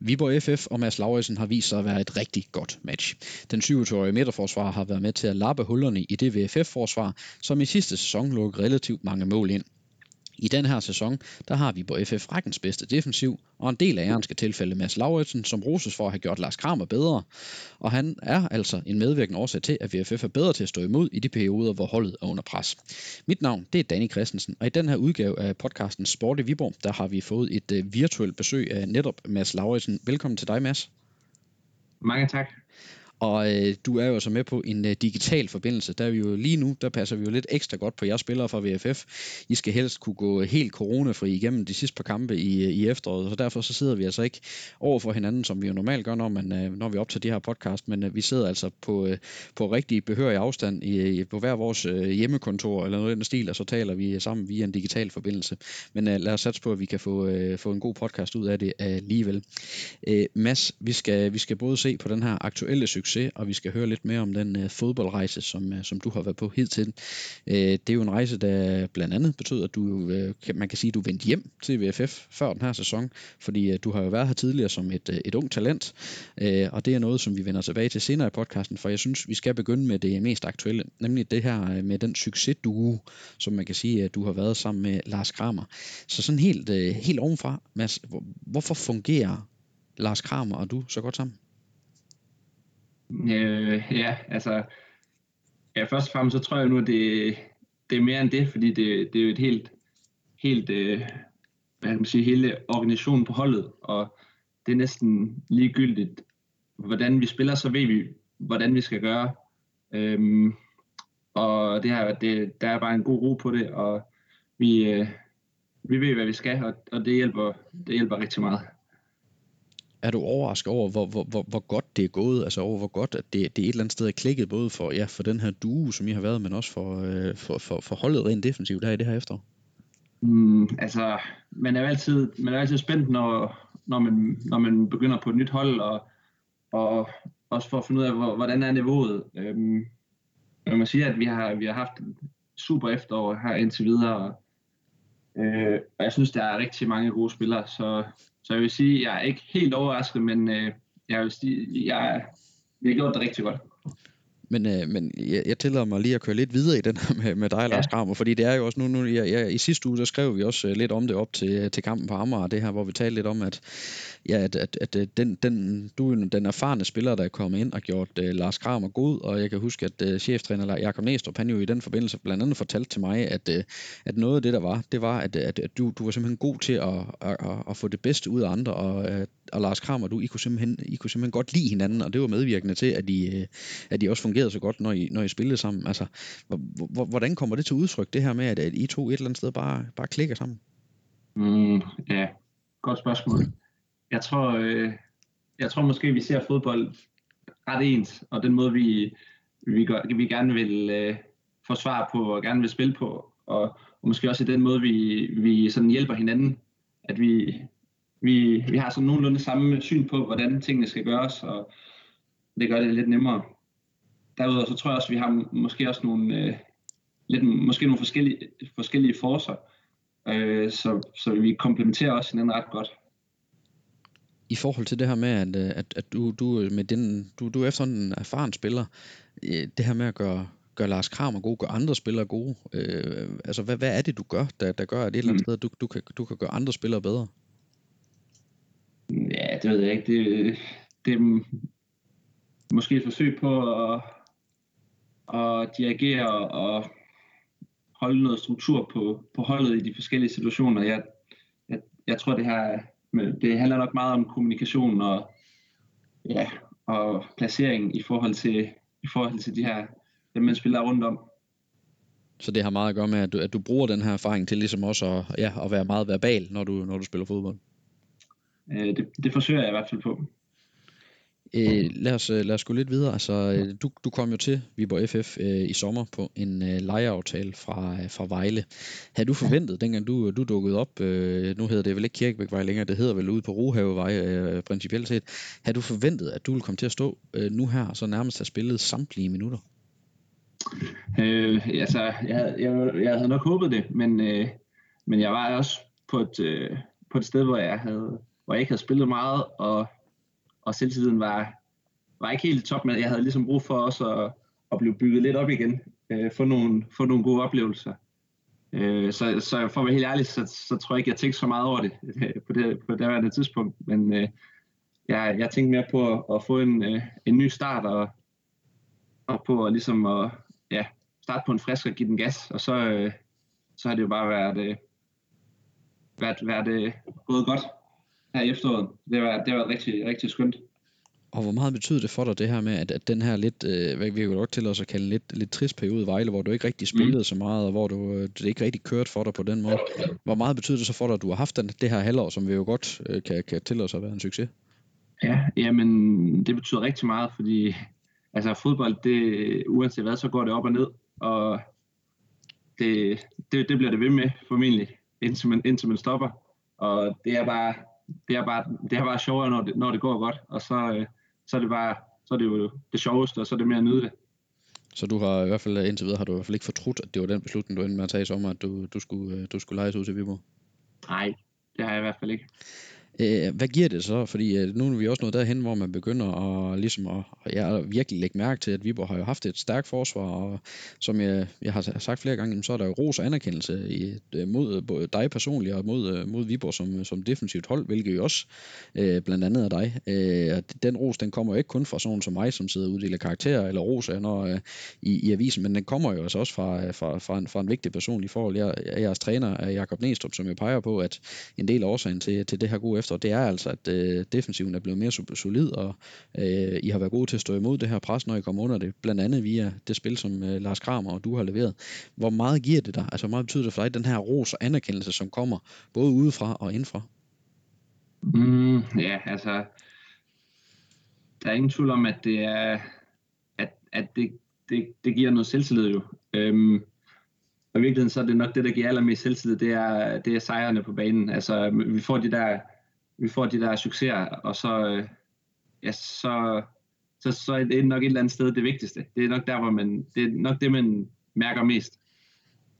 Viborg FF og Mads Lauritsen har vist sig at være et rigtig godt match. Den 27-årige midterforsvar har været med til at lappe hullerne i det VFF-forsvar, som i sidste sæson lukkede relativt mange mål ind. I den her sæson, der har vi på FF rækkens bedste defensiv, og en del af æren skal tilfælde Mads Lauritsen, som roses for at have gjort Lars Kramer bedre. Og han er altså en medvirkende årsag til, at VFF er bedre til at stå imod i de perioder, hvor holdet er under pres. Mit navn, det er Danny Christensen, og i den her udgave af podcasten Sport i Viborg, der har vi fået et øh, virtuelt besøg af netop Mads Lauritsen. Velkommen til dig, Mads. Mange tak. Og øh, du er jo så med på en øh, digital forbindelse. Der er vi jo lige nu, der passer vi jo lidt ekstra godt på jeres spillere fra VFF. I skal helst kunne gå helt coronafri igennem de sidste par kampe i, øh, i efteråret, så derfor så sidder vi altså ikke over for hinanden, som vi jo normalt gør, når, man, øh, når vi optager de her podcast, men øh, vi sidder altså på, øh, på rigtig behørig afstand i, øh, på hver vores øh, hjemmekontor eller noget i den stil, og så taler vi sammen via en digital forbindelse. Men øh, lad os satse på, at vi kan få, øh, få en god podcast ud af det alligevel. Øh, Mads, vi skal, vi skal både se på den her aktuelle succes succes, og vi skal høre lidt mere om den øh, fodboldrejse, som, øh, som du har været på hidtil. Øh, det er jo en rejse, der blandt andet betød, at du, øh, man kan sige, at du vendte hjem til VFF før den her sæson, fordi øh, du har jo været her tidligere som et, øh, et ung talent, øh, og det er noget, som vi vender tilbage til senere i podcasten, for jeg synes, vi skal begynde med det mest aktuelle, nemlig det her øh, med den succes, du, som man kan sige, at du har været sammen med Lars Kramer. Så sådan helt, øh, helt ovenfra, Mads, hvorfor fungerer Lars Kramer og du så godt sammen? Øh, ja, altså, ja, først og fremmest så tror jeg nu, at det, det er mere end det, fordi det, det er jo et helt, helt øh, hvad kan man sige, hele organisationen på holdet, og det er næsten ligegyldigt, hvordan vi spiller, så ved vi, hvordan vi skal gøre. Øhm, og det her, det, der er bare en god ro på det, og vi, øh, vi ved, hvad vi skal, og, og det, hjælper, det hjælper rigtig meget er du overrasket over, hvor, hvor, hvor, hvor godt det er gået? Altså over, hvor godt at det, det er et eller andet sted er klikket, både for, ja, for den her duo, som I har været, men også for, øh, for, for, for holdet rent defensivt der i det her efterår? Mm, altså, man er jo altid, man er altid spændt, når, når, man, når man begynder på et nyt hold, og, og også for at finde ud af, hvor, hvordan er niveauet. Øhm, man må sige, at vi har, vi har haft super efterår her indtil videre, og, øh, og jeg synes, der er rigtig mange gode spillere, så så jeg vil sige, at jeg er ikke helt overrasket, men øh, jeg vil sige, jeg, vi har gjort det rigtig godt. Men, øh, men jeg, jeg tillader mig lige at køre lidt videre i den her med, med dig, ja. Lars Kramer, fordi det er jo også nu, nu jeg, jeg, i sidste uge, så skrev vi også øh, lidt om det op til, til kampen på Amager, det her, hvor vi talte lidt om, at, ja, at, at, at øh, den, den, du er den erfarne spiller, der er kommet ind og gjort uh, Lars Kramer god, og jeg kan huske, at uh, cheftræner Jakob Næstrup, han jo i den forbindelse blandt andet fortalte til mig, at, uh, at noget af det, der var, det var, at, at, at du, du var simpelthen god til at, at, at, at få det bedste ud af andre, og, og Lars Kramer, du, I kunne, simpelthen, I kunne simpelthen godt lide hinanden, og det var medvirkende til, at I, at I også fungerede så godt, når I, når I spillede sammen. Altså, hvordan kommer det til udtryk, det her med, at, at I to et eller andet sted bare, bare klikker sammen? Mm, ja, godt spørgsmål. Jeg tror, øh, jeg tror måske, vi ser fodbold ret ens, og den måde, vi, vi, gør, vi gerne vil øh, forsvare på og gerne vil spille på, og, og måske også i den måde, vi, vi sådan hjælper hinanden, at vi, vi, vi har sådan nogenlunde samme syn på, hvordan tingene skal gøres, og det gør det lidt nemmere. Derudover så tror jeg også, at vi har måske også nogle, øh, lidt, måske nogle forskellige, forskellige forser, øh, så, så vi komplementerer også hinanden ret godt i forhold til det her med, at, øh, at, at du, du, med den, du, du er sådan en erfaren spiller, øh, det her med at gøre, gøre Lars Kramer god, gøre andre spillere gode, øh, altså hvad, hvad er det, du gør, der, der gør, at et eller andet mm. sted, du, du, kan, du kan gøre andre spillere bedre? Ja, det ved jeg ikke. Det, det er måske et forsøg på at, at dirigere og holde noget struktur på, på holdet i de forskellige situationer. Jeg, jeg, jeg tror, det her det handler nok meget om kommunikation og, ja, og placering i forhold til, i forhold til de her, dem man spiller rundt om. Så det har meget at gøre med, at du, at du bruger den her erfaring til ligesom også at, ja, at være meget verbal, når du, når du spiller fodbold? Øh, det, det forsøger jeg i hvert fald på. Øh, lad, os, øh, lad os gå lidt videre. Altså, øh, du, du kom jo til Viborg FF øh, i sommer på en øh, lejeaftale fra, øh, fra Vejle. Havde du forventet, dengang du, du dukkede op, øh, nu hedder det vel ikke Kirkebækvej længere, det hedder vel ude på Rohavevej øh, principielt set, havde du forventet, at du ville komme til at stå øh, nu her, så nærmest have spillet samtlige minutter? Øh, altså, jeg, jeg, jeg havde nok håbet det, men, øh, men jeg var også på et, øh, på et sted, hvor jeg havde hvor jeg ikke havde spillet meget, og, og selvtilliden var, var ikke helt top, men jeg havde ligesom brug for også at, at blive bygget lidt op igen, øh, få, nogle, få nogle gode oplevelser. Øh, så, så for at være helt ærlig, så, så tror jeg ikke, jeg tænkte så meget over det øh, på det, på det daværende tidspunkt, men øh, jeg, jeg tænkte mere på at, at få en, øh, en ny start, og, og på at, ligesom at ja, starte på en frisk og give den gas, og så, øh, så har det jo bare været, øh, været, været øh, gået godt her i efteråret. Det har det været rigtig, rigtig skønt. Og hvor meget betyder det for dig, det her med, at, at den her lidt, øh, hvad vi jo godt til os at kalde lidt, lidt trist periode i Vejle, hvor du ikke rigtig spillede mm. så meget, og hvor du, øh, det ikke rigtig kørte for dig på den måde. Hvor meget betyder det så for dig, at du har haft den, det her halvår, som vi jo godt øh, kan, kan til os at være en succes? Ja, jamen, det betyder rigtig meget, fordi altså, fodbold, det, uanset hvad, så går det op og ned, og det, det, det bliver det ved med, formentlig, indtil man, indtil man stopper. Og det er bare, det er bare, det er bare sjovere, når det, når det går godt, og så, øh, så er det bare, så er det jo det sjoveste, og så er det mere at nyde det. Så du har i hvert fald indtil videre har du i hvert fald ikke fortrudt, at det var den beslutning, du endte med at tage i sommer, at du, du, skulle, øh, du skulle lejes ud til Viborg? Nej, det har jeg i hvert fald ikke. Øh, hvad giver det så? Fordi øh, nu er vi også nået derhen, hvor man begynder at, ligesom at ja, virkelig lægge mærke til, at Viborg har jo haft et stærkt forsvar, og som jeg, jeg har sagt flere gange, så er der jo ros og anerkendelse i, øh, mod øh, både dig personligt og mod, øh, mod Viborg som, som defensivt hold, hvilket jo også øh, blandt andet er dig. Øh, den ros, den kommer jo ikke kun fra sådan som mig, som sidder og uddeler karakterer eller ros når, øh, i, i avisen, men den kommer jo altså også fra, fra, fra, en, fra en vigtig person i forhold. Jeg, jeres træner, Jakob Næstrup, som jo peger på, at en del af årsagen til, til det her gode efter, det er altså, at øh, defensiven er blevet mere solid, og øh, I har været gode til at stå imod det her pres, når I kommer under det, blandt andet via det spil, som øh, Lars Kramer og du har leveret. Hvor meget giver det dig? Altså, hvor meget betyder det for dig, den her ros og anerkendelse, som kommer både udefra og indfra? Mm, ja, altså, der er ingen tvivl om, at det er, at, at det, det, det giver noget selvtillid jo. Øhm, og i virkeligheden så er det nok det, der giver allermest selvtillid, det er, det er sejrene på banen. Altså, vi får de der, vi får de der succeser, og så, øh, ja, så, så, så er det nok et eller andet sted det vigtigste. Det er nok der, hvor man, det er nok det, man mærker mest.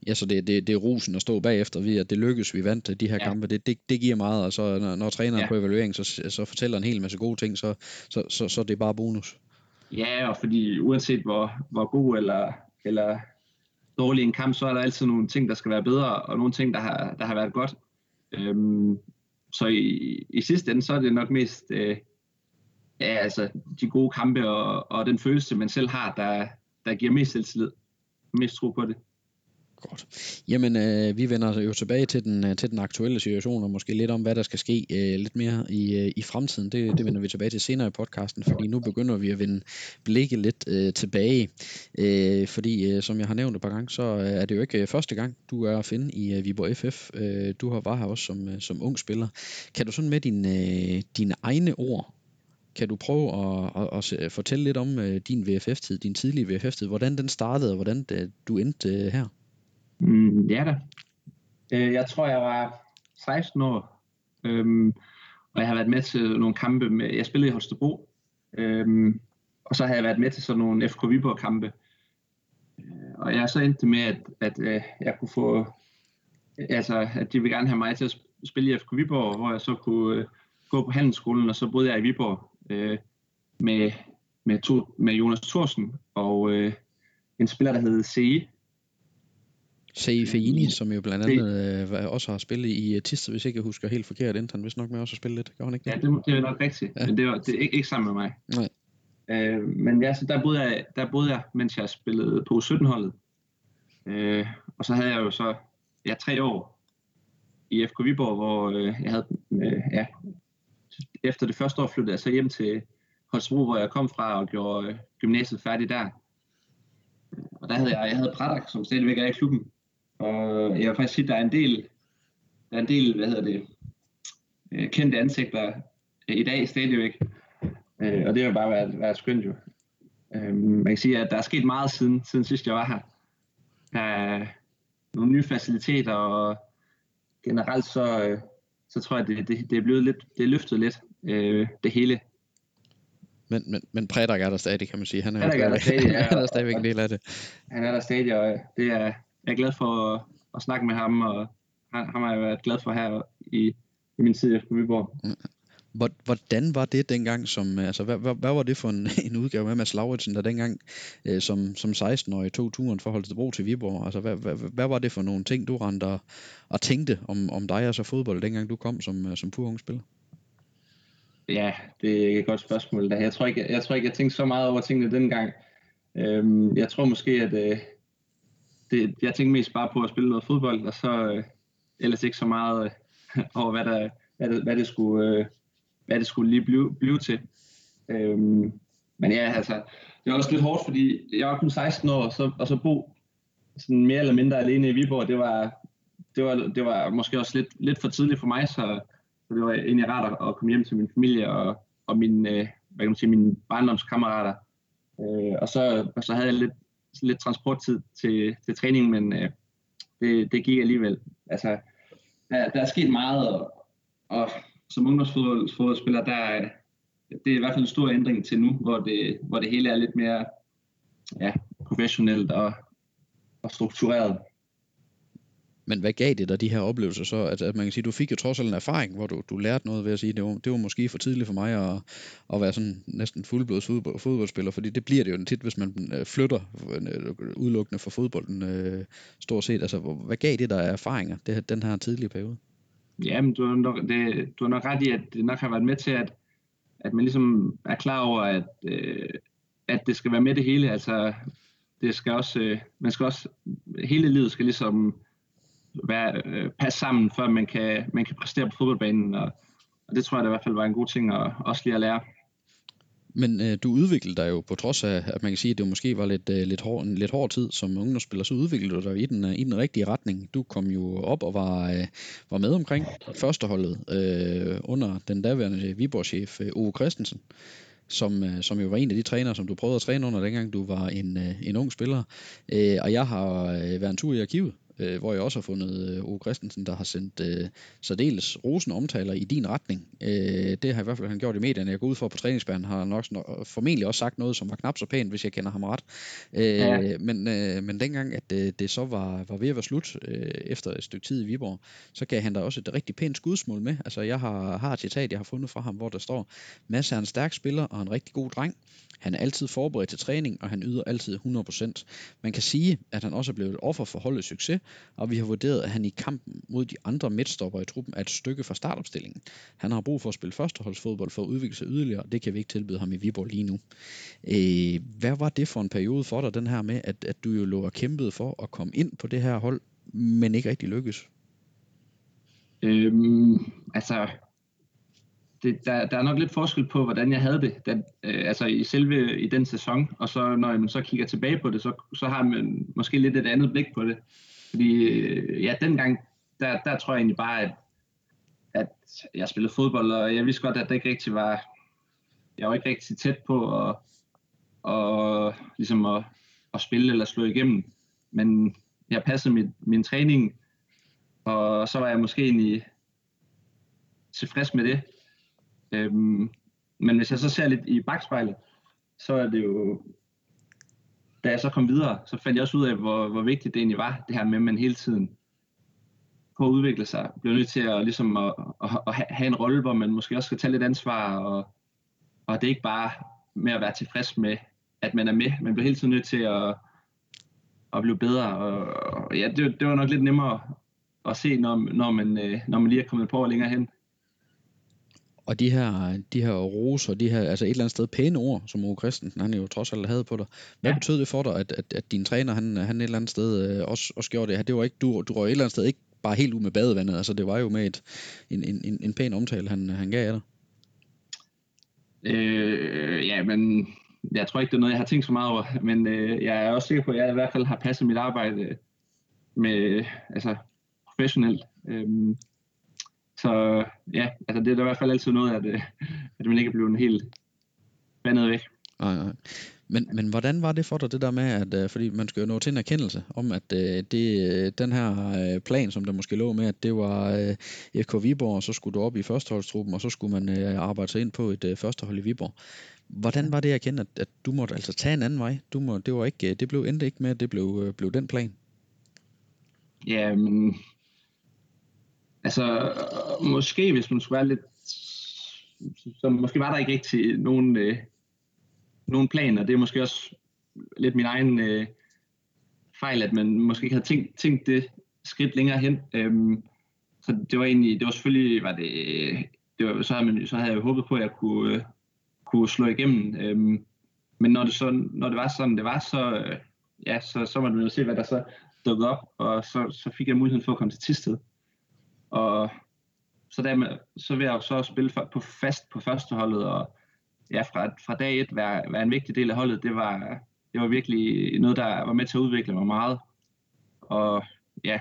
Ja, så det, det, det er rosen at stå bagefter ved, at det lykkes, vi vandt de her ja. kampe. Det, det, det giver meget, og så når, når træneren ja. på evaluering så, så fortæller en hel masse gode ting, så, så, så, så det er bare bonus. Ja, og fordi uanset hvor, hvor god eller, eller dårlig en kamp, så er der altid nogle ting, der skal være bedre, og nogle ting, der har, der har været godt. Øhm, så i, i sidste ende, så er det nok mest øh, ja, altså, de gode kampe og, og den følelse, man selv har, der, der giver mest selvtillid, mest tro på det. Godt. Jamen, øh, vi vender jo tilbage til den, øh, til den aktuelle situation, og måske lidt om, hvad der skal ske øh, lidt mere i, øh, i fremtiden. Det, det vender vi tilbage til senere i podcasten, fordi nu begynder vi at vende blikket lidt øh, tilbage. Øh, fordi, øh, som jeg har nævnt et par gange, så øh, er det jo ikke øh, første gang, du er at finde i øh, Viborg FF. Øh, du har var her også som, øh, som ung spiller. Kan du sådan med din, øh, dine egne ord kan du prøve at, at, at fortælle lidt om øh, din VFF-tid, din tidlige VFF-tid, hvordan den startede, og hvordan øh, du endte øh, her? Mm, ja da. Øh, jeg tror, jeg var 16 år, øhm, og jeg har været med til nogle kampe. Med, jeg spillede i Holstebro, øhm, og så har jeg været med til sådan nogle FK Viborg-kampe. Øh, og jeg er så endte med, at, at øh, jeg kunne få, altså, at de ville gerne have mig til at spille i FK Viborg, hvor jeg så kunne øh, gå på handelsskolen, og så boede jeg i Viborg øh, med, med, to, med Jonas Thorsen og øh, en spiller, der hed C. C. Feini, som jo blandt andet øh, også har spillet i Tisted, hvis ikke jeg husker helt forkert, endte han vist nok med også at spille lidt, gør han ikke det? Ja, det, det er nok rigtigt, ja. men det, var, det er ikke, ikke sammen med mig. Nej. Øh, men ja, så der boede, jeg, der boede jeg, mens jeg spillede på 17-holdet. Øh, og så havde jeg jo så ja, tre år i FK Viborg, hvor øh, jeg havde, øh, ja, efter det første år flyttede jeg så hjem til Holstebro, hvor jeg kom fra og gjorde øh, gymnasiet færdigt der. Og der havde jeg, jeg havde Pradak, som stadigvæk er i klubben. Og jeg vil faktisk sige, der er en del, der er en del, hvad hedder det, øh, kendte ansigter i dag stadigvæk. Øh, og det har bare været, været skønt jo. Øh, man kan sige, at der er sket meget siden, siden sidst jeg var her. Der er nogle nye faciliteter, og generelt så, så tror jeg, det, det, det er blevet lidt, det er løftet lidt, det hele. Men, men, men Prædak er der stadig, kan man sige. Han er, er der stadig, ja, han er stadigvæk en del af det. Han er der stadig, og det er, jeg er glad for at, at snakke med ham, og ham har jeg været glad for her i, i min tid efter Viborg. Hvordan var det dengang, som, altså, hvad, hvad, hvad var det for en, en udgave med Mads Lauritsen, der dengang øh, som, som 16-årig tog turen for Holstebro til Viborg? Altså, hvad, hvad, hvad var det for nogle ting, du rendte og, og tænkte om, om dig og så fodbold, dengang du kom som, øh, som pur ung spiller? Ja, det er et godt spørgsmål. Jeg tror ikke, jeg, jeg, tror ikke, jeg tænkte så meget over tingene dengang. Øhm, jeg tror måske, at øh, det, jeg tænkte mest bare på at spille noget fodbold, og så øh, ellers ikke så meget øh, over, hvad, der, hvad, det, hvad, det skulle, øh, hvad det skulle lige blive, blive til. Øhm, men ja, altså, det var også lidt hårdt, fordi jeg var kun 16 år, og så, og så bo sådan mere eller mindre alene i Viborg, det var, det var, det var måske også lidt, lidt for tidligt for mig, så, så det var egentlig rart at komme hjem til min familie og, og min, øh, hvad kan man sige, mine barndomskammerater. Øh, og, så, og så havde jeg lidt, lidt transporttid til, til træning, men øh, det, det gik alligevel. Altså, der, der er sket meget, og, og som ungdomsfodboldspiller, der er, det er i hvert fald en stor ændring til nu, hvor det, hvor det hele er lidt mere ja, professionelt og, og struktureret. Men hvad gav det dig de her oplevelser så? At, at man kan sige, du fik jo trods alt en erfaring, hvor du, du lærte noget ved at sige, det var, det var måske for tidligt for mig at, at være sådan næsten fuldblods fodbold, fodboldspiller, fordi det bliver det jo tit, hvis man øh, flytter øh, udelukkende for fodbolden øh, stort set. Altså, hvad gav det dig erfaringer, det, den her tidlige periode? Jamen, du har, nok, det, du har nok ret i, at det nok har været med til, at, at man ligesom er klar over, at, øh, at det skal være med det hele. Altså, det skal også, øh, man skal også, hele livet skal ligesom være, øh, passe sammen, før man kan, man kan præstere på fodboldbanen. Og, og det tror jeg da i hvert fald var en god ting at, også lige at lære. Men øh, du udviklede dig jo på trods af, at man kan sige, at det måske var lidt, øh, lidt hård, en lidt hård tid som ungdomsspiller, så udviklede du dig i den, øh, i den rigtige retning. Du kom jo op og var, øh, var med omkring førsteholdet øh, under den daværende Viborg-chef øh, Ove Christensen som, øh, som jo var en af de trænere, som du prøvede at træne under, dengang du var en, øh, en ung spiller. Øh, og jeg har øh, været en tur i arkivet øh, hvor jeg også har fundet øh, Ove Christensen, der har sendt øh, særdeles rosen omtaler i din retning. Øh, det har i hvert fald han gjort i medierne. Jeg går ud for på træningsbanen, har han nok formentlig også sagt noget, som var knap så pænt, hvis jeg kender ham ret. Øh, ja. men, øh, men dengang, at det, øh, det så var, var ved at være slut øh, efter et stykke tid i Viborg, så gav han da også et rigtig pænt skudsmål med. Altså, jeg har, har et citat, jeg har fundet fra ham, hvor der står, Mads er en stærk spiller og en rigtig god dreng. Han er altid forberedt til træning, og han yder altid 100%. Man kan sige, at han også er blevet et offer for holdets succes, og vi har vurderet, at han i kampen mod de andre midtstopper i truppen er et stykke fra startopstillingen. Han har brug for at spille førsteholdsfodbold for at udvikle sig yderligere, og det kan vi ikke tilbyde ham i Viborg lige nu. Øh, hvad var det for en periode for dig, den her med, at, at du jo lå og kæmpede for at komme ind på det her hold, men ikke rigtig lykkedes? Øhm, altså, det, der, der er nok lidt forskel på, hvordan jeg havde det, da, øh, altså i selve i den sæson, og så når man så kigger tilbage på det, så, så har man måske lidt et andet blik på det. Fordi øh, ja, dengang, der, der tror jeg egentlig bare, at, at jeg spillede fodbold, og jeg vidste godt, at det ikke rigtig var, jeg var ikke rigtig tæt på at, og, ligesom at, at spille eller slå igennem. Men jeg passede min, min træning, og så var jeg måske egentlig tilfreds med det. Øhm, men hvis jeg så ser lidt i bagspejlet, så er det jo, da jeg så kom videre, så fandt jeg også ud af, hvor, hvor vigtigt det egentlig var, det her med, at man hele tiden på at udvikle sig, bliver nødt til at, ligesom at, at, at have en rolle, hvor man måske også skal tage lidt ansvar, og, og det er ikke bare med at være tilfreds med, at man er med, man bliver hele tiden nødt til at, at blive bedre, og, og ja, det, det var nok lidt nemmere at se, når, når, man, øh, når man lige er kommet på længere hen. Og de her, de her roser, de her, altså et eller andet sted pæne ord, som Ove Christensen, han jo trods alt havde på dig. Hvad ja. betød det for dig, at, at, at din træner, han, han et eller andet sted øh, også, også gjorde det? Det var ikke, du, du var et eller andet sted ikke bare helt ud med badevandet, altså det var jo med et, en, en, en pæn omtale, han, han gav af dig. Øh, ja, men jeg tror ikke, det er noget, jeg har tænkt så meget over, men øh, jeg er også sikker på, at jeg i hvert fald har passet mit arbejde med, altså professionelt. Øh, så ja, altså det er da i hvert fald altid noget, at, øh, at man ikke er blevet helt vandet væk. Nej, nej. Men, men hvordan var det for dig, det der med, at, øh, fordi man skal jo nå til en erkendelse om, at øh, det, den her plan, som der måske lå med, at det var FK Viborg, og så skulle du op i førsteholdstruppen, og så skulle man arbejde sig ind på et førstehold i Viborg. Hvordan var det at kende, at, at du måtte altså tage en anden vej? Du må, det, var ikke, det blev endte ikke med, at det blev, blev den plan? Ja, men Altså, måske hvis man skulle være lidt så, måske var der ikke rigtig nogen, øh, nogen plan, og det er måske også lidt min egen øh, fejl, at man måske ikke havde tænkt, tænkt det skridt længere hen. Øhm, så det var egentlig, det var selvfølgelig, var det, det var, så, havde man, så havde jeg jo håbet på, at jeg kunne, øh, kunne slå igennem. Øhm, men når det, så, når det var sådan, det var, så, øh, ja, så, så måtte man jo se, hvad der så dukkede op, og så, så fik jeg muligheden for at komme til Tisted. Og så, der, så vil jeg jo så spille på fast på førsteholdet, og ja, fra, fra dag et være, være en vigtig del af holdet, det var, det var virkelig noget, der var med til at udvikle mig meget. Og ja,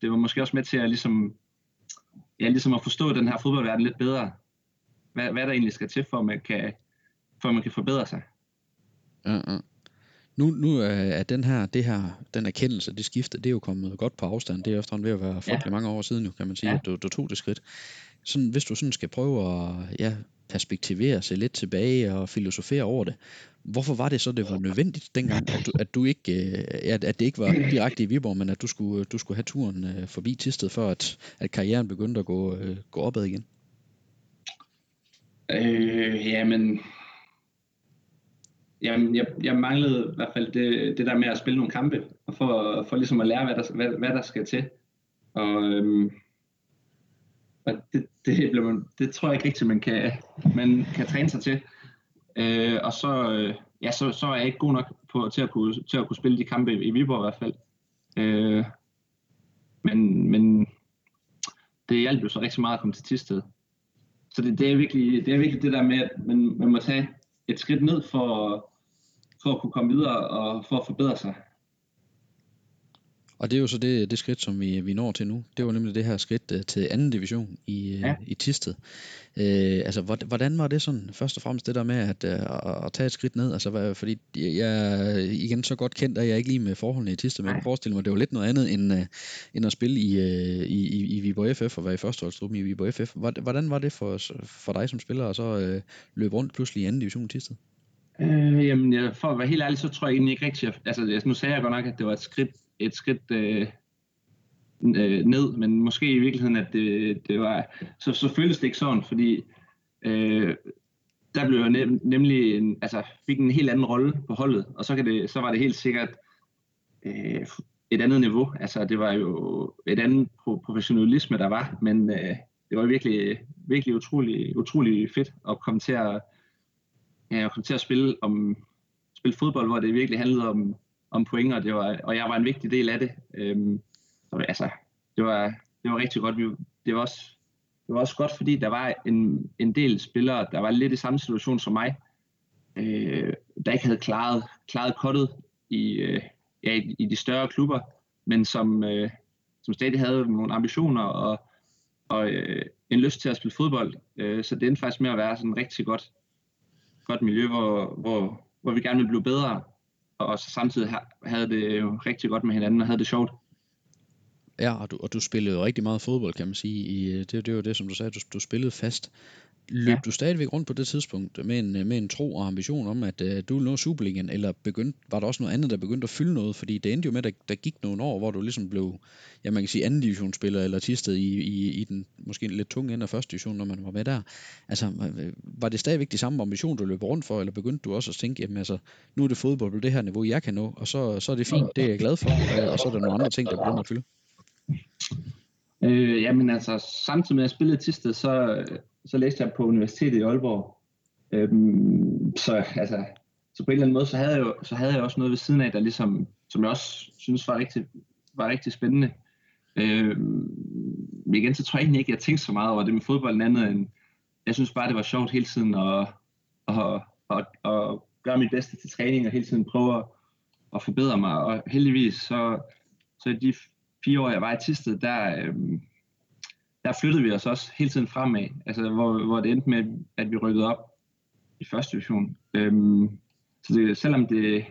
det var måske også med til at ligesom, ja, ligesom at forstå den her fodboldverden lidt bedre. Hvad, hvad der egentlig skal til, for at man kan, for at man kan forbedre sig. Mm-hmm. Nu, nu er den her, det her, den erkendelse, det skifte, det er jo kommet godt på afstand. Det er efterhånden ved at være frygtelig ja. mange år siden, jo, kan man sige, ja. at du, du tog det skridt. Sådan, hvis du sådan skal prøve at ja, perspektivere sig lidt tilbage og filosofere over det, hvorfor var det så, det var nødvendigt dengang, at du, at du ikke, øh, at, det ikke var direkte i Viborg, men at du skulle, du skulle have turen øh, forbi Tisted, for at, at karrieren begyndte at gå, øh, gå opad igen? Øh, jamen, Jamen, jeg, jeg manglede i hvert fald det, det der med at spille nogle kampe, og for, for ligesom at lære, hvad der, hvad, hvad der skal til. Og, øhm, og det, det, bliver man, det tror jeg ikke rigtigt, man kan, man kan træne sig til. Øh, og så, øh, ja, så, så er jeg ikke god nok på, til, at kunne, til at kunne spille de kampe i, i Viborg i hvert fald. Øh, men, men det hjalp jo så rigtig meget at komme til Tisted. Så det, det, er virkelig, det er virkelig det der med, at man, man må tage et skridt ned for, for at kunne komme videre og for at forbedre sig. Og det er jo så det, det skridt, som vi, vi når til nu. Det var nemlig det her skridt uh, til anden division i, øh, ja. i Tisted. Uh, altså, hvordan var det sådan, først og fremmest det der med at, uh, at tage et skridt ned? Altså, hvad, fordi jeg igen så godt kendt, at jeg ikke lige med forholdene i Tisted, men jeg kan forestille mig, at det var lidt noget andet, end, uh, end at spille i, uh, i, i, i Viborg FF og være i førsteholdstruppen i Viborg FF. Hvordan var det for, for dig som spiller at så uh, løbe rundt pludselig i anden division i Tisted? Øh, jamen, for at være helt ærlig, så tror jeg egentlig ikke rigtigt, altså nu sagde jeg godt nok, at det var et skridt, et skridt øh, øh, ned, men måske i virkeligheden, at det, det var, så, så føles det ikke sådan, fordi øh, der blev jeg nem, nemlig, en, altså fik en helt anden rolle på holdet, og så, kan det, så var det helt sikkert øh, et andet niveau, altså det var jo et andet professionalisme, der var, men øh, det var virkelig, virkelig utrolig, utrolig fedt at komme til at ja, at komme til at spille, om, spille fodbold, hvor det virkelig handlede om, om point, og, det var, og jeg var en vigtig del af det. Øhm, så altså, det var, det var rigtig godt. Vi, det, var også, det var også godt, fordi der var en, en del spillere, der var lidt i samme situation som mig, øh, der ikke havde klaret, klaret kottet i, øh, ja, i, i de større klubber, men som, øh, som stadig havde nogle ambitioner og, og øh, en lyst til at spille fodbold. Øh, så det endte faktisk med at være sådan rigtig godt godt miljø, hvor, hvor, hvor vi gerne ville blive bedre, og så samtidig havde det jo rigtig godt med hinanden og havde det sjovt. Ja, og du, og du spillede jo rigtig meget fodbold, kan man sige. I, øh, det, det var det, som du sagde, du, du spillede fast. Løb ja. du stadigvæk rundt på det tidspunkt med en, med en tro og ambition om, at uh, du ville nå Superligaen, eller begyndte, var der også noget andet, der begyndte at fylde noget? Fordi det endte jo med, at der, der gik nogle år, hvor du ligesom blev, ja man kan sige anden divisionsspiller, eller tistet i, i, i den måske lidt tunge ende af første division, når man var med der. Altså, var det stadigvæk de samme ambition, du løb rundt for, eller begyndte du også at tænke, jamen altså, nu er det fodbold på det her niveau, jeg kan nå, og så, så er det fint, det er jeg glad for, og så er der nogle andre ting, der begynder at fylde? Øh, jamen altså, samtidig med at jeg spillede Tisted, så, så læste jeg på universitetet i Aalborg. Øhm, så altså, så på en eller anden måde, så havde jeg jo, så havde jeg også noget ved siden af, der ligesom, som jeg også synes var rigtig, var rigtig spændende. Øhm, men igen, så tror jeg egentlig ikke, at jeg tænkte så meget over det med fodbolden andet end, jeg synes bare, det var sjovt hele tiden at, at, at, at gøre mit bedste til træning og hele tiden prøve at, at forbedre mig. Og heldigvis, så, så i de fire år, jeg var i Tisted, der, øhm, der flyttede vi os også hele tiden fremad, altså hvor, hvor det endte med, at vi rykkede op i første division. Øhm, så det, selvom det,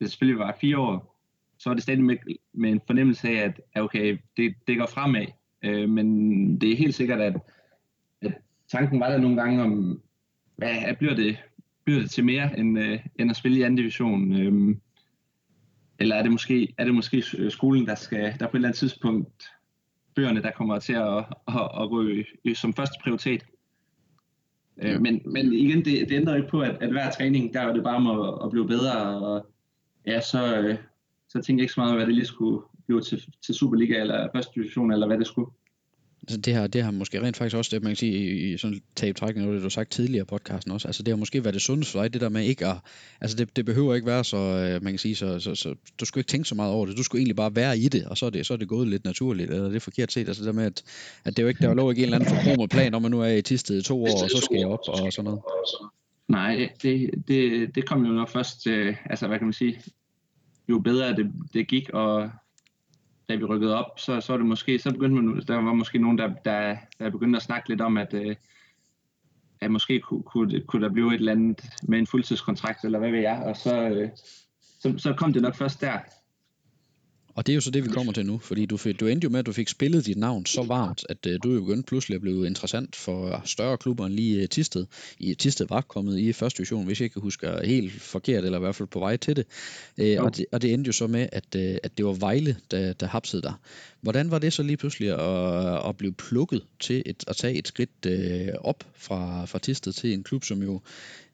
det selvfølgelig var fire år, så var det stadig med, med en fornemmelse af, at okay, det, det går fremad. Øh, men det er helt sikkert, at, at tanken var der nogle gange om, hvad bliver det, bliver det til mere end, øh, end at spille i anden division? Øh, eller er det måske, er det måske skolen, der skal der på et eller andet tidspunkt bøgerne, der kommer til at, at, at i, som første prioritet. Øh, men, men igen, det, det ændrer ikke på, at, at hver træning, der var det bare om at, at blive bedre, og ja, så, øh, så tænkte jeg ikke så meget, hvad det lige skulle blive til, til Superliga eller første division, eller hvad det skulle. Altså det, her, det har måske rent faktisk også, det man kan sige, i, i sådan tab trækning, noget det du har sagt tidligere i podcasten også, altså det har måske været det sundeste for dig, det der med ikke at, altså det, det behøver ikke være så, øh, man kan sige, så, så, så, du skulle ikke tænke så meget over det, du skulle egentlig bare være i det, og så er det, så er det gået lidt naturligt, eller det er forkert set, altså det der med, at, at det er jo ikke, der lå ikke en eller anden forkromet plan, om man nu er i Tisted i to år, og så skal jeg op, og sådan noget. Nej, det, det, det kom jo nok først, øh, altså hvad kan man sige, jo bedre det, det gik, og da vi rykkede op, så, så var det måske, så begyndte man, der var måske nogen, der, der, der begyndte at snakke lidt om, at, øh, at måske kunne, kunne, kunne der blive et eller andet med en fuldtidskontrakt, eller hvad ved jeg, og så, øh, så, så kom det nok først der, og det er jo så det, vi kommer til nu, fordi du, fik, du endte jo med, at du fik spillet dit navn så varmt, at uh, du jo begyndte pludselig at blive interessant for større klubber end lige uh, Tisted. I Tisted var kommet i første division, hvis jeg ikke husker helt forkert, eller i hvert fald på vej til det. Uh, og det. Og det endte jo så med, at, uh, at det var Vejle, der, der hapsede dig. Hvordan var det så lige pludselig at, at blive plukket til et, at tage et skridt uh, op fra, fra Tisted til en klub, som jo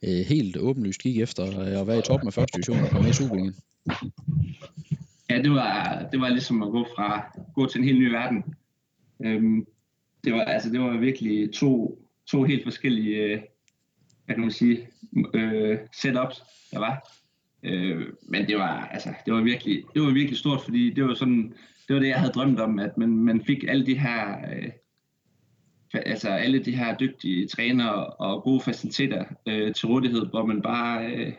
uh, helt åbenlyst gik efter at være i toppen af første division og komme i Superligaen? Ja, det var, det var ligesom at gå fra gå til en helt ny verden. Øhm, det var altså det var virkelig to, to helt forskellige, øh, hvad kan man sige, øh, setups, der var. Øh, men det var altså det var virkelig det var virkelig stort, fordi det var sådan det var det jeg havde drømt om, at man, man fik alle de her øh, altså alle de her dygtige trænere og gode faciliteter øh, til rådighed, hvor man bare øh,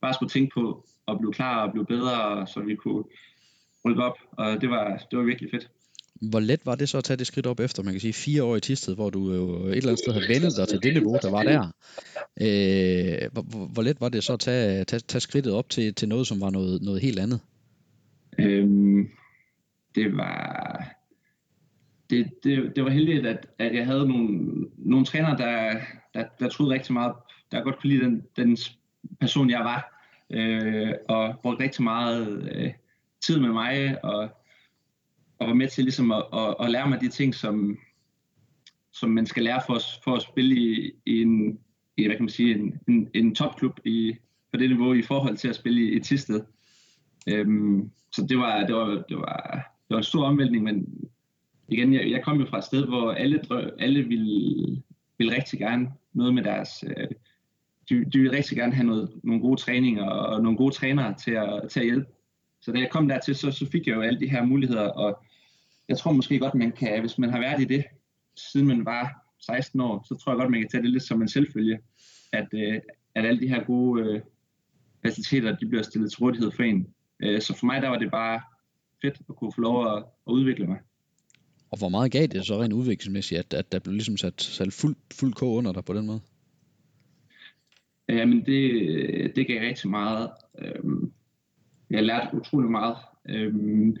bare skulle tænke på, at blive klar og blive bedre, så vi kunne rykke op, og det var, det var virkelig fedt. Hvor let var det så at tage det skridt op efter, man kan sige, fire år i Tisted, hvor du jo et eller andet sted har vendet dig til det niveau, der var der. Øh, hvor, hvor let var det så at tage, tage, tage skridtet op til, til noget, som var noget, noget helt andet? Øhm, det var... Det, det, det var heldigt, at, at jeg havde nogle, nogle trænere, der, der, der troede rigtig meget, der godt kunne lide den, den person, jeg var øh, og brugte rigtig meget øh, tid med mig, og, og var med til ligesom at, at, at lære mig de ting, som, som man skal lære for, for at spille i, i en, i, hvad kan man sige, en, en, en topklub i, på det niveau i forhold til at spille i, i Tisted. Øhm, så det var, det, var, det, var, det var en stor omvæltning, men igen, jeg, jeg kom jo fra et sted, hvor alle, drø, alle ville, ville rigtig gerne noget med deres, øh, de, de vil rigtig gerne have noget, nogle gode træninger og nogle gode trænere til at, til at hjælpe. Så da jeg kom dertil, så, så fik jeg jo alle de her muligheder, og jeg tror måske godt, man kan, hvis man har været i det, siden man var 16 år, så tror jeg godt, man kan tage det lidt som en selvfølge, at, øh, at alle de her gode øh, faciliteter, de bliver stillet til rådighed for en. Øh, så for mig, der var det bare fedt at kunne få lov at, at udvikle mig. Og hvor meget gav det så rent udviklingsmæssigt, at, at der blev ligesom sat, sat fuld, fuld K under dig på den måde? Jamen det, øh, det gav rigtig meget. Øhm, jeg lærte utrolig meget. Øhm,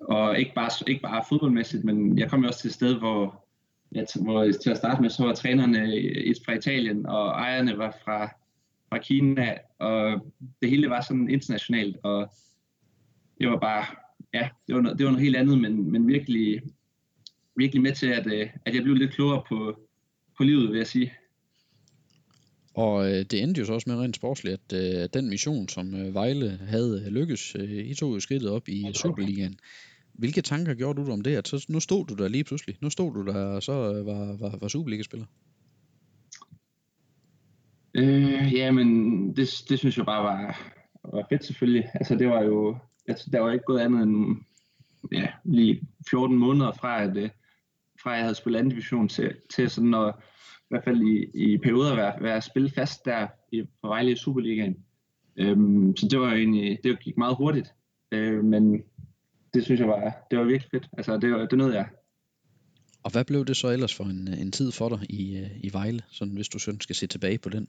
og ikke bare, ikke bare fodboldmæssigt, men jeg kom jo også til et sted, hvor, jeg, hvor til at starte med, så var trænerne fra Italien, og ejerne var fra, fra Kina, og det hele var sådan internationalt, og det var bare, ja, det var noget, det var noget helt andet, men, men virkelig, virkelig med til, at, øh, at jeg blev lidt klogere på, på livet, vil jeg sige. Og øh, det endte jo så også med rent sportsligt, at øh, den mission, som øh, Vejle havde øh, lykkes, øh, I tog jo skridtet op i Superligaen. Hvilke tanker gjorde du om det? At så, nu stod du der lige pludselig. Nu stod du der og så øh, var, var, var Superliga-spiller. Øh, ja, men det, det synes jeg bare var, var fedt selvfølgelig. Altså det var jo, altså, der var ikke gået andet end ja, lige 14 måneder fra, at, øh, fra jeg havde spillet anden division til, til sådan at i hvert fald i, i perioder være, være spille fast der i, på Vejle i Superligaen. Øhm, så det var jo egentlig, det gik meget hurtigt. Øh, men det synes jeg var, det var virkelig fedt. Altså det, var, det nød jeg. Og hvad blev det så ellers for en, en tid for dig i, i Vejle, sådan hvis du sådan skal se tilbage på den?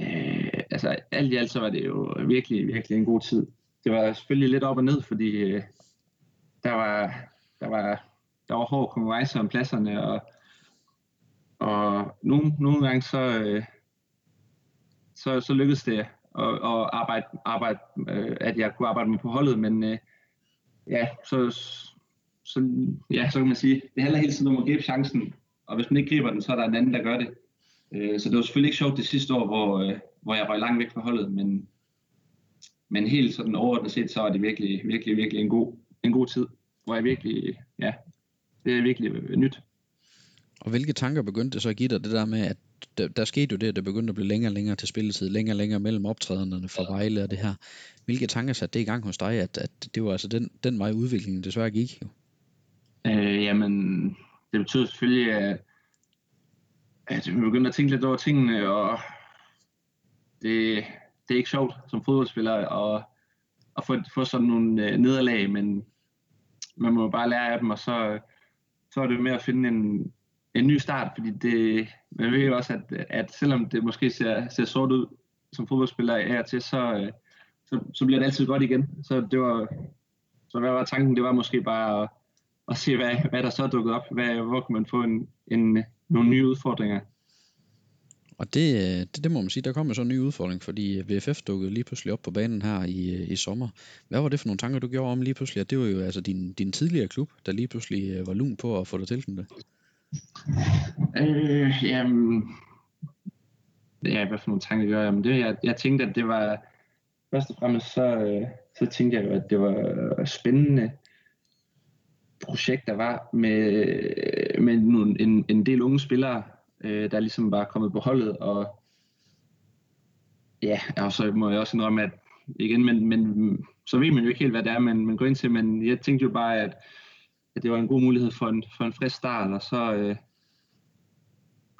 Øh, altså alt i alt så var det jo virkelig, virkelig en god tid. Det var selvfølgelig lidt op og ned, fordi øh, der var, der var, der var hård konkurrence om pladserne, og og nogle, nogle gange så, øh, så, så lykkedes det at, at arbejde, arbejde øh, at jeg kunne arbejde med på holdet, men øh, ja, så, så, ja, så kan man sige, det handler hele tiden om at gribe chancen, og hvis man ikke griber den, så er der en anden, der gør det. Øh, så det var selvfølgelig ikke sjovt det sidste år, hvor, øh, hvor jeg var langt væk fra holdet, men, men helt sådan overordnet set, så er det virkelig, virkelig, virkelig en god, en god tid, hvor jeg virkelig, ja, det er virkelig nyt. Og hvilke tanker begyndte det så at give dig, det der med, at der, der skete jo det, at det begyndte at blive længere og længere til spilletid, længere og længere mellem optrædenderne for Vejle og det her. Hvilke tanker satte det i gang hos dig, at, at det var altså den, den vej udviklingen desværre gik jo? Øh, jamen, det betød selvfølgelig, at, at vi begyndte at tænke lidt over tingene, og det, det er ikke sjovt som fodboldspiller at, at få, få sådan nogle øh, nederlag, men man må bare lære af dem, og så, så er det med at finde en, en ny start, fordi det, man ved jo også, at, at selvom det måske ser, ser sort ud som fodboldspiller af og til, så, øh, så, så bliver det altid godt igen. Så det var, så hvad var tanken? Det var måske bare at, at se, hvad, hvad der så dukkede dukket op. Hvad, hvor kan man få en, en, nogle nye udfordringer? Og det, øh, det, det må man sige, der kom så en ny udfordring, fordi øh, VFF dukkede lige pludselig op på banen her i, i sommer. Hvad var det for nogle tanker, du gjorde om lige pludselig? At det var jo altså din, din tidligere klub, der lige pludselig var lun på at få dig tilknyttet. Øh, jamen, ja, hvad for nogle tanker gør jeg? Men det, jeg, jeg tænkte, at det var, først og fremmest så, øh, så tænkte jeg jo, at det var spændende projekt, der var med, med nogle, en, en del unge spillere, øh, der ligesom var kommet på holdet, og ja, og så må jeg også indrømme, at igen, men, men så ved man jo ikke helt, hvad det er, man, man går ind til, men jeg tænkte jo bare, at, at det var en god mulighed for en, for en frisk start, og så, øh,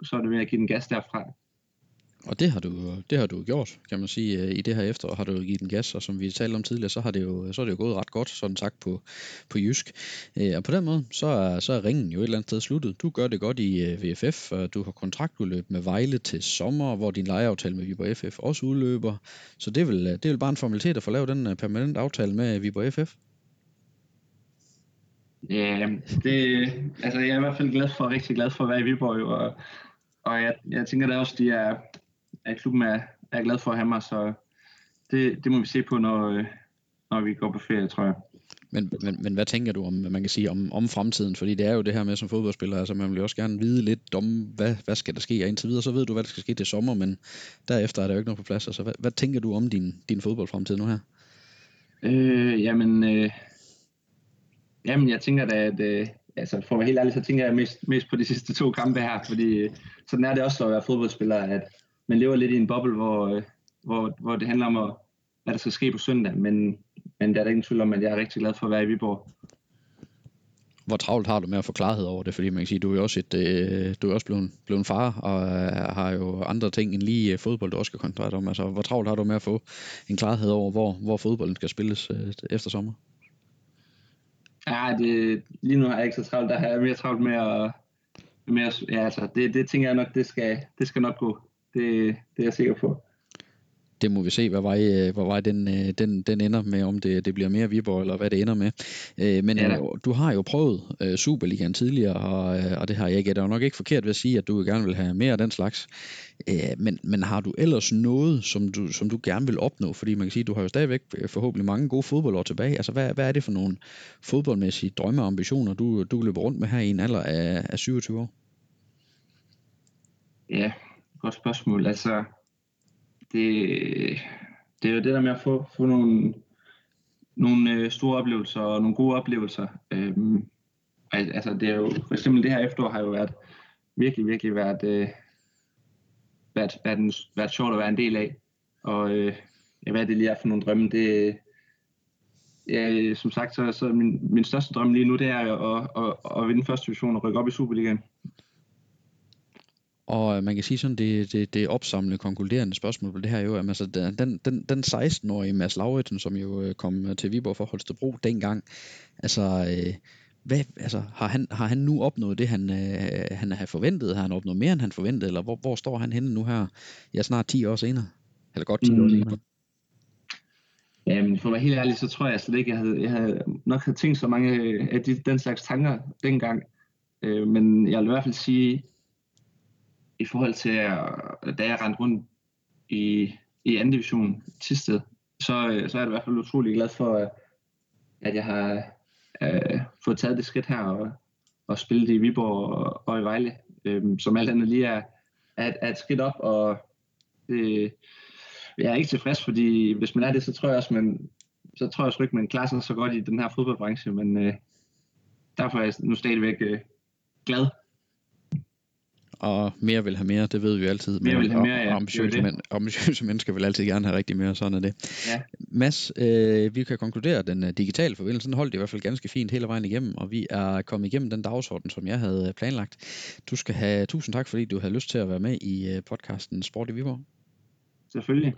så er det med at give den gas derfra. Og det har du, det har du gjort, kan man sige, øh, i det her efterår har du givet den gas, og som vi talte om tidligere, så har det jo, så er det jo gået ret godt, sådan sagt på, på jysk. Øh, og på den måde, så er, så er ringen jo et eller andet sted sluttet. Du gør det godt i øh, VFF, og du har kontraktudløb med Vejle til sommer, hvor din lejeaftale med Viborg FF også udløber. Så det er vel, det er vel bare en formalitet at få lavet den permanent aftale med Viborg FF? Ja, det, altså jeg er i hvert fald glad for, rigtig glad for at være i Viborg, og, og jeg, jeg tænker da også, de er, at klubben er, er glad for at have mig, så det, det må vi se på, når, når vi går på ferie, tror jeg. Men, men, men hvad tænker du om, man kan sige, om, om fremtiden? Fordi det er jo det her med som fodboldspiller, altså man vil jo også gerne vide lidt om, hvad, hvad skal der ske, og indtil videre, så ved du, hvad der skal ske til sommer, men derefter er der jo ikke noget på plads. Altså, hvad, hvad tænker du om din, din fodboldfremtid nu her? Øh, jamen, øh, jamen, jeg tænker da, at øh, altså, for at være helt ærlig, så tænker jeg mest, mest på de sidste to kampe her, fordi øh, sådan er det også at være fodboldspiller, at man lever lidt i en boble, hvor, øh, hvor, hvor det handler om, at, hvad der skal ske på søndag. Men, men der er der ingen tvivl om, at jeg er rigtig glad for at være i Viborg. Hvor travlt har du med at få klarhed over det? Fordi man kan sige, du er jo også, et, øh, du er også blevet, blevet en far, og øh, har jo andre ting end lige øh, fodbold, du også skal koncentrere dig om. Altså, hvor travlt har du med at få en klarhed over, hvor, hvor fodbolden skal spilles øh, efter sommer? Ja, det, lige nu har jeg ikke så travlt. Der har jeg mere travlt med at... Med at ja, altså, det, det tænker jeg nok, det skal, det skal nok gå. Det, det er jeg sikker på. Det må vi se, hvad vej, øh, hvad vej den, øh, den, den ender med, om det, det bliver mere Viborg, eller hvad det ender med. Øh, men ja, du har jo prøvet Superligaen tidligere, og, og det har jeg ikke. Det er jo nok ikke forkert ved at sige, at du gerne vil have mere af den slags. Men, men har du ellers noget, som du, som du gerne vil opnå? Fordi man kan sige, at du har jo stadigvæk forhåbentlig mange gode fodboldår tilbage. Altså, hvad, hvad er det for nogle fodboldmæssige drømme og ambitioner, du, du løber rundt med her i en alder af, af 27 år? Ja, godt spørgsmål. Altså, det, det er jo det der med at få, få nogle, nogle øh, store oplevelser og nogle gode oplevelser. Øhm, altså, det er jo, for eksempel det her efterår har jo været virkelig, virkelig været, øh, været, været, en, været sjovt at være en del af. Og øh, hvad det lige er for nogle drømme, det, ja, som sagt, så, så min, min største drøm lige nu, det er at, at, at, at vinde første division og rykke op i Superligaen. Og øh, man kan sige sådan, det, det, det opsamlende, konkluderende spørgsmål på det her er jo, at altså, den, den, den 16-årige Mads Lauritsen, som jo øh, kom øh, til Viborg for Holstebro dengang, altså, hvad, altså har, han, har han nu opnået det, han, han havde forventet? Har han opnået mere, end han forventede? Eller hvor, hvor står han henne nu her, ja, snart 10 år senere? Eller godt 10 mm. år senere? Jamen, for at være helt ærlig, så tror jeg slet ikke, jeg havde, jeg havde nok havde tænkt så mange af de, den slags tanker dengang. Øh, men jeg vil i hvert fald sige, i forhold til, da jeg rendte rundt i, i anden division Tisted, så, øh, så er jeg i hvert fald utrolig glad for, øh, at jeg har øh, fået taget det skridt her og, og spillet i Viborg og, og i Vejle, øh, som alt andet lige er, er, er et skridt op, og det, jeg er ikke tilfreds, fordi hvis man er det, så tror jeg også, man, så tror jeg ikke, man klarer sig så godt i den her fodboldbranche, men øh, derfor er jeg nu stadigvæk øh, glad. Og mere vil have mere, det ved vi jo altid. Mere vil have mere, ja. Ambitiøse, men, ambitiøse mennesker vil altid gerne have rigtig mere, sådan er det. Ja. Mads, øh, vi kan konkludere, at den øh, digitale forbindelse den holdt i hvert fald ganske fint hele vejen igennem, og vi er kommet igennem den dagsorden, som jeg havde øh, planlagt. Du skal have tusind tak, fordi du havde lyst til at være med i øh, podcasten Sport i Viborg. Selvfølgelig.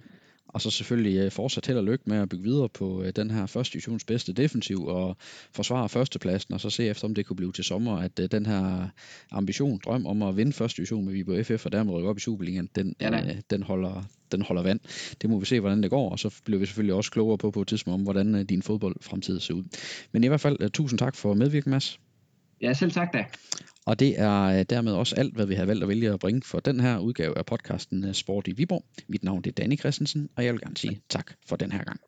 Og så selvfølgelig øh, fortsat held og lykke med at bygge videre på øh, den her første divisions bedste defensiv og forsvare førstepladsen, og så se efter, om det kunne blive til sommer, at øh, den her ambition, drøm om at vinde første division med Viborg FF og dermed rykke op i Superligaen, den, Ja øh, den, holder, den holder vand. Det må vi se, hvordan det går, og så bliver vi selvfølgelig også klogere på på et tidspunkt, om hvordan øh, din fodboldfremtid ser ud. Men i hvert fald, øh, tusind tak for medvirken, Mads. Ja, selv tak da. Og det er øh, dermed også alt, hvad vi har valgt at vælge at bringe for den her udgave af podcasten øh, Sport i Viborg. Mit navn er Danny Christensen, og jeg vil gerne sige tak for den her gang.